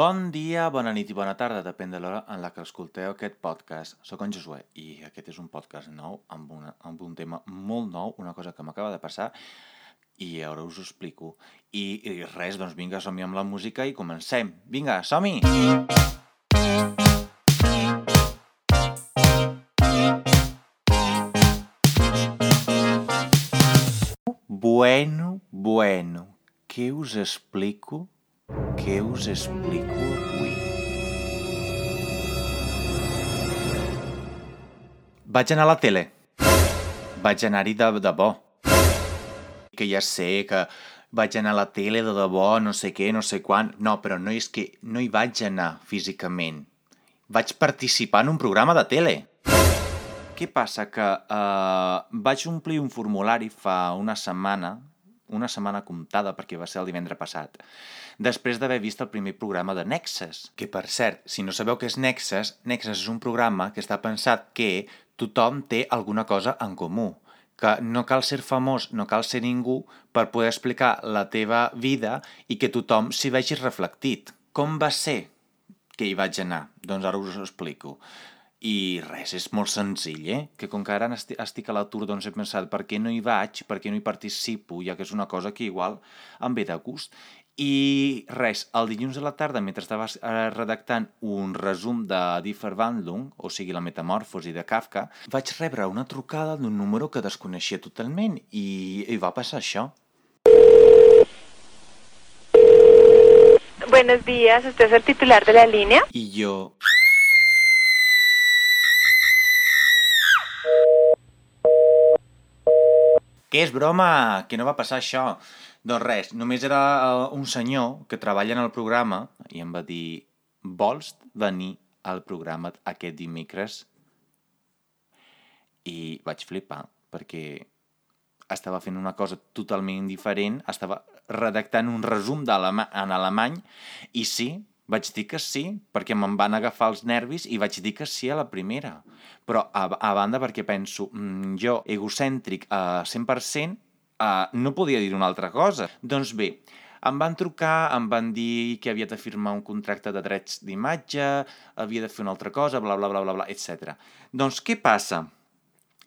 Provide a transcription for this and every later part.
Bon dia, bona nit i bona tarda, depèn de l'hora en la que escolteu aquest podcast. Soc en Josué i aquest és un podcast nou amb, una, amb un tema molt nou, una cosa que m'acaba de passar i ara us ho explico. I, i res, doncs vinga, som-hi amb la música i comencem. Vinga, som-hi! Bueno, bueno, què us explico? Què us explico avui? Vaig anar a la tele. Vaig anar-hi de debò. Que ja sé que vaig anar a la tele de debò, no sé què, no sé quan... No, però no és que no hi vaig anar físicament. Vaig participar en un programa de tele. Què passa? Que eh, vaig omplir un formulari fa una setmana, una setmana comptada perquè va ser el divendres passat, després d'haver vist el primer programa de Nexus. Que, per cert, si no sabeu què és Nexus, Nexus és un programa que està pensat que tothom té alguna cosa en comú que no cal ser famós, no cal ser ningú per poder explicar la teva vida i que tothom s'hi vegi reflectit. Com va ser que hi vaig anar? Doncs ara us ho explico. I res, és molt senzill, eh? Que com que ara esti- estic a l'atur, doncs he pensat per què no hi vaig, per què no hi participo, ja que és una cosa que igual em ve de gust. I res, el dilluns a la tarda, mentre estava eh, redactant un resum de Die Verwandlung, o sigui, la metamorfosi de Kafka, vaig rebre una trucada d'un número que desconeixia totalment i, i va passar això. Buenos días, ¿usted es el titular de la línea? I jo... Què és broma? Que no va passar això? Doncs res, només era eh, un senyor que treballa en el programa i em va dir vols venir al programa aquest dimecres? I vaig flipar, perquè estava fent una cosa totalment diferent, estava redactant un resum d'alema- en alemany i sí, vaig dir que sí, perquè me'n van agafar els nervis i vaig dir que sí a la primera. Però a, a banda perquè penso, mm, jo, egocèntric a 100%, uh, no podia dir una altra cosa. Doncs bé, em van trucar, em van dir que havia de firmar un contracte de drets d'imatge, havia de fer una altra cosa, bla, bla, bla, bla, bla etc. Doncs què passa?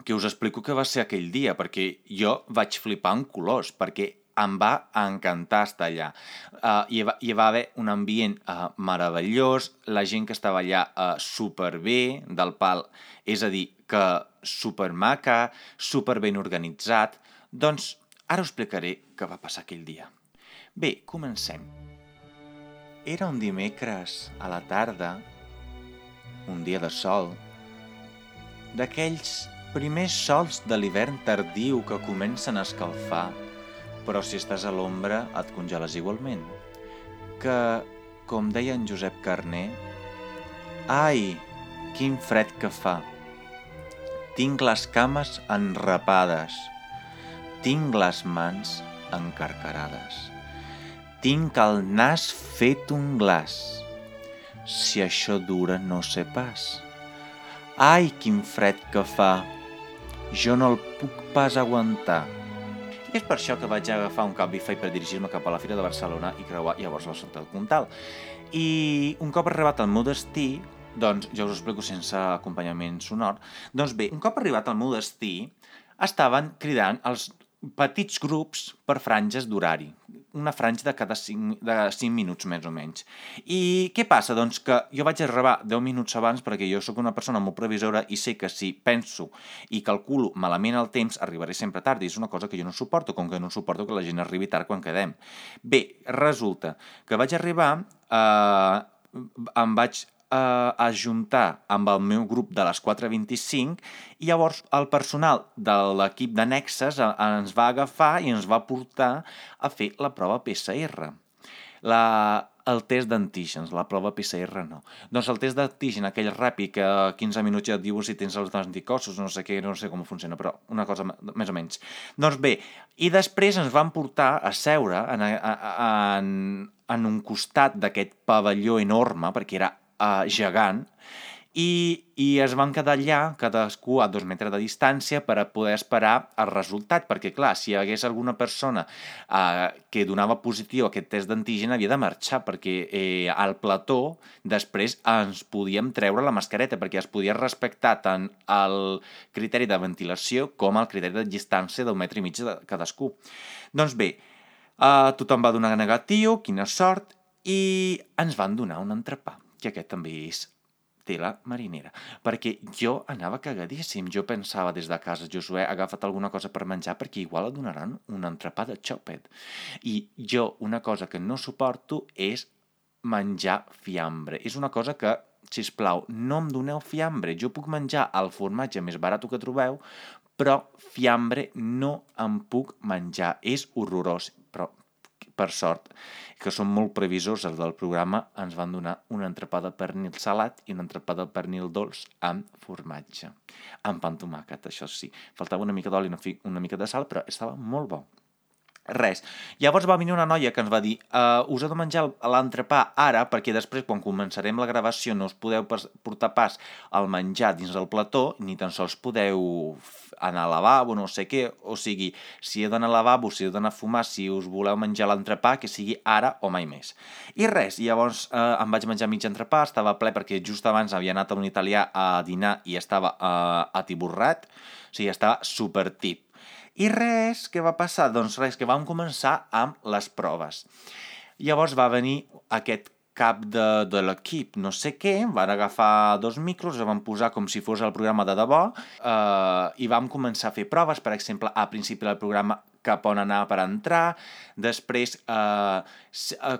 que us explico què va ser aquell dia, perquè jo vaig flipar en colors, perquè em va encantar estar allà. Uh, hi, va, hi va haver un ambient uh, meravellós, la gent que estava allà uh, superbé, del pal, és a dir, que supermaca, superben organitzat. Doncs ara us explicaré què va passar aquell dia. Bé, comencem. Era un dimecres a la tarda, un dia de sol, d'aquells primers sols de l'hivern tardiu que comencen a escalfar, però si estàs a l'ombra et congeles igualment. Que, com deia en Josep Carner, ai, quin fred que fa! Tinc les cames enrapades, tinc les mans encarcarades, tinc el nas fet un glaç. Si això dura no sé pas. Ai, quin fred que fa! Jo no el puc pas aguantar. És per això que vaig agafar un Cabify per dirigir-me cap a la Fira de Barcelona i creuar llavors la Santa del Comtal. I un cop arribat al meu destí, doncs ja us ho explico sense acompanyament sonor, doncs bé, un cop arribat al meu destí, estaven cridant els petits grups per franges d'horari, una franja de cada 5, de 5 minuts més o menys. I què passa? Doncs que jo vaig arribar 10 minuts abans perquè jo sóc una persona molt previsora i sé que si penso i calculo malament el temps arribaré sempre tard i és una cosa que jo no suporto, com que no suporto que la gent arribi tard quan quedem. Bé, resulta que vaig arribar, eh, em vaig eh, ajuntar amb el meu grup de les 4.25 i llavors el personal de l'equip de Nexes ens va agafar i ens va portar a fer la prova PCR. La, el test d'antígens, la prova PCR no. Doncs el test d'antígen, aquell ràpid que a 15 minuts ja et diu si tens els anticossos, no sé què, no sé com funciona, però una cosa més o menys. Doncs bé, i després ens van portar a seure en, en, en un costat d'aquest pavelló enorme, perquè era uh, gegant, i, i es van quedar allà, cadascú a dos metres de distància, per a poder esperar el resultat, perquè, clar, si hi hagués alguna persona eh, que donava positiu a aquest test d'antigen, havia de marxar, perquè eh, al plató després ens podíem treure la mascareta, perquè es podia respectar tant el criteri de ventilació com el criteri de distància d'un metre i mig de cadascú. Doncs bé, eh, tothom va donar negatiu, quina sort, i ens van donar un entrepà, que aquest també és tela marinera, perquè jo anava cagadíssim. Jo pensava des de casa, Josué, agafat alguna cosa per menjar perquè igual et donaran un entrepà de xòpet. I jo una cosa que no suporto és menjar fiambre. És una cosa que, si us plau, no em doneu fiambre. Jo puc menjar el formatge més barat que trobeu, però fiambre no em puc menjar. És horrorós, per sort, que són molt previsors els del programa, ens van donar un entrepà de pernil salat i un entrepà de pernil dolç amb formatge. Amb pan tomàquet, això sí. Faltava una mica d'oli i una mica de sal, però estava molt bo. Res. Llavors va venir una noia que ens va dir uh, us heu de menjar l'entrepà ara perquè després quan començarem la gravació no us podeu portar pas al menjar dins del plató ni tan sols podeu anar al lavabo, no sé què, o sigui, si heu d'anar al lavabo, si heu d'anar a fumar, si us voleu menjar l'entrepà, que sigui ara o mai més. I res, llavors uh, em vaig menjar mig entrepà, estava ple perquè just abans havia anat a un italià a dinar i estava uh, atiborrat, o sigui, estava super tip i res, què va passar? Doncs res, que vam començar amb les proves. Llavors va venir aquest cap de, de l'equip, no sé què, van agafar dos micros, els van posar com si fos el programa de debò eh, i vam començar a fer proves, per exemple, a principi del programa cap on anar per entrar, després, eh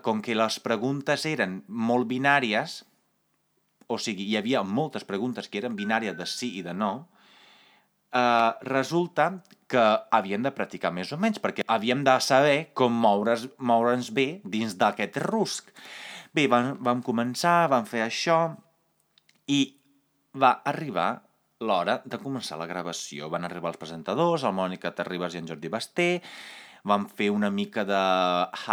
com que les preguntes eren molt binàries, o sigui, hi havia moltes preguntes que eren binàries de sí i de no, eh, resulta que havíem de practicar més o menys, perquè havíem de saber com moure's, moure'ns bé dins d'aquest rusc. Bé, vam, vam començar, vam fer això, i va arribar l'hora de començar la gravació. Van arribar els presentadors, el Mònica Terribas i en Jordi Basté, vam fer una mica de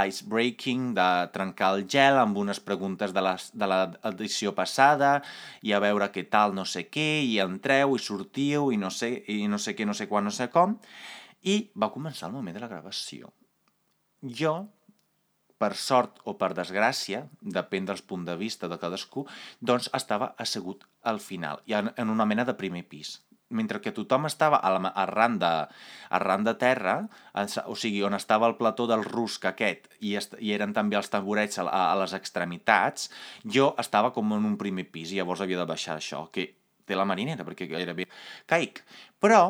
ice breaking, de trencar el gel amb unes preguntes de l'edició passada i a veure què tal no sé què, i entreu i sortiu i no sé, i no sé què, no sé quan, no sé com, i va començar el moment de la gravació. Jo, per sort o per desgràcia, depèn dels punts de vista de cadascú, doncs estava assegut al final, en una mena de primer pis mentre que tothom estava a la, arran, de, arran de terra, o sigui, on estava el plató del rusc aquest, i, est, i eren també els tamborets a, a les extremitats, jo estava com en un primer pis, i llavors havia de baixar això, que té la marinera, perquè gairebé caic. Però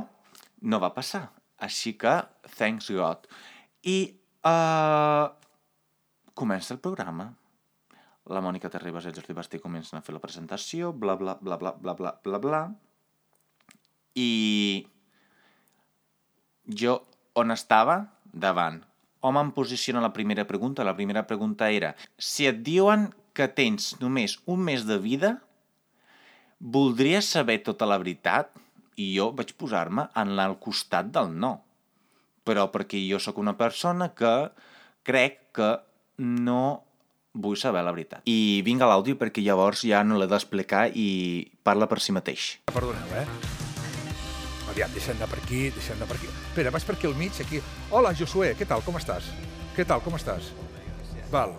no va passar, així que thanks God. I uh, comença el programa. La Mònica Terribas i el Jordi Basté comencen a fer la presentació, bla, bla, bla, bla, bla, bla, bla, bla, i jo on estava? Davant. Hom em posiciona la primera pregunta. La primera pregunta era si et diuen que tens només un mes de vida, voldries saber tota la veritat? I jo vaig posar-me en el costat del no. Però perquè jo sóc una persona que crec que no vull saber la veritat. I vinga l'àudio perquè llavors ja no l'he d'explicar i parla per si mateix. Perdoneu, eh? Aviam, deixa'm anar per aquí, deixa'm anar per aquí. Espera, vas per aquí al mig, aquí. Hola, Josué, què tal, com estàs? Què tal, com estàs? Val.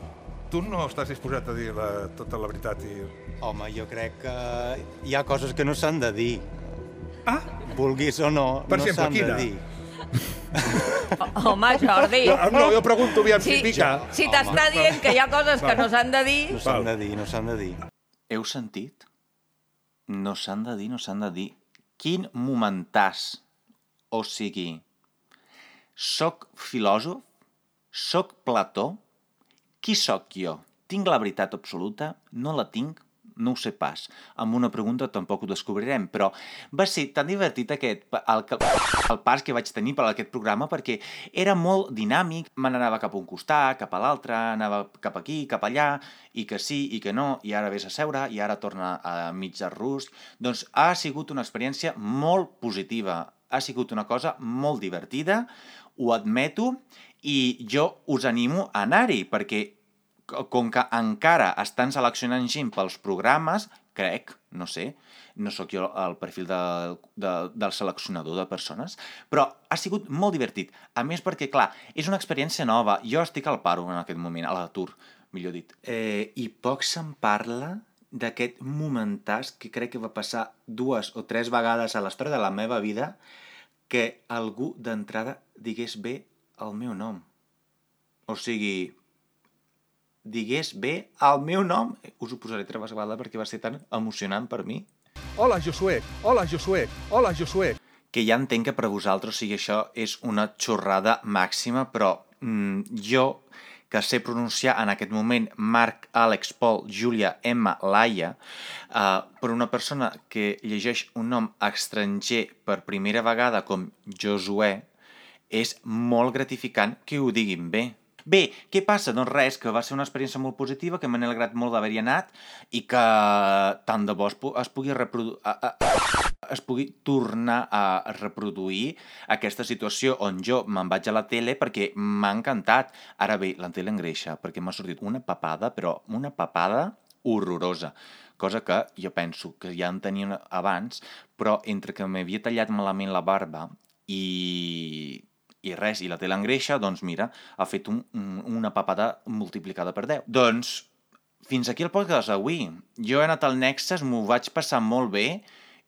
Tu no estàs disposat a dir la, tota la veritat i... Home, jo crec que hi ha coses que no s'han de dir. Ah? Vulguis o no, per no s'han de dir. Home, Jordi. No, no, jo pregunto aviam si, si pica. Si t'està dient que hi ha coses que no s'han de dir... No s'han de dir, no s'han de dir. Heu sentit? No s'han de dir, no s'han de dir. Quin momentàs! O sigui, soc filòsof? Soc Plató? Qui sóc jo? Tinc la veritat absoluta? No la tinc? No ho sé pas. Amb una pregunta tampoc ho descobrirem, però va ser tan divertit aquest, el, el pas que vaig tenir per aquest programa perquè era molt dinàmic, me n'anava cap a un costat, cap a l'altre, anava cap aquí, cap allà, i que sí, i que no, i ara vés a seure, i ara torna a mig de rusc. Doncs ha sigut una experiència molt positiva, ha sigut una cosa molt divertida, ho admeto, i jo us animo a anar-hi, perquè com que encara estan seleccionant gent pels programes, crec, no sé, no sóc jo el perfil de, de, del seleccionador de persones, però ha sigut molt divertit. A més perquè, clar, és una experiència nova. Jo estic al paro en aquest moment, a l'atur, millor dit. Eh, I poc se'n parla d'aquest momentàs que crec que va passar dues o tres vegades a l'història de la meva vida que algú d'entrada digués bé el meu nom. O sigui, digués bé el meu nom. Us ho posaré tres vegades perquè va ser tan emocionant per mi. Hola, Josué. Hola, Josué. Hola, Josué. Que ja entenc que per a vosaltres, o sigui, això és una xorrada màxima, però mm, jo que sé pronunciar en aquest moment Marc, Àlex, Pol, Júlia, Emma, Laia, eh, per una persona que llegeix un nom estranger per primera vegada com Josué, és molt gratificant que ho diguin bé. Bé, què passa? Doncs res, que va ser una experiència molt positiva, que m'ha alegrat molt d'haver-hi anat i que tant de bo es, pu es pugui reproduir es pugui tornar a reproduir aquesta situació on jo me'n vaig a la tele perquè m'ha encantat. Ara bé, la tele engreixa, perquè m'ha sortit una papada, però una papada horrorosa cosa que jo penso que ja en tenia abans, però entre que m'havia tallat malament la barba i, i res, i la tele engreixa, doncs mira, ha fet un, un, una papada multiplicada per 10. Doncs fins aquí el podcast d'avui. Jo he anat al Nexus, m'ho vaig passar molt bé,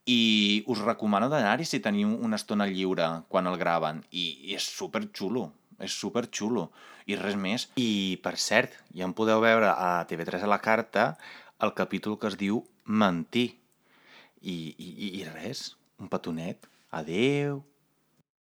i us recomano d'anar-hi si teniu una estona lliure quan el graven. I, i és super xulo, és super xulo. I res més. I, per cert, ja em podeu veure a TV3 a la carta el capítol que es diu Mentir. I, i, i res, un petonet. Adeu.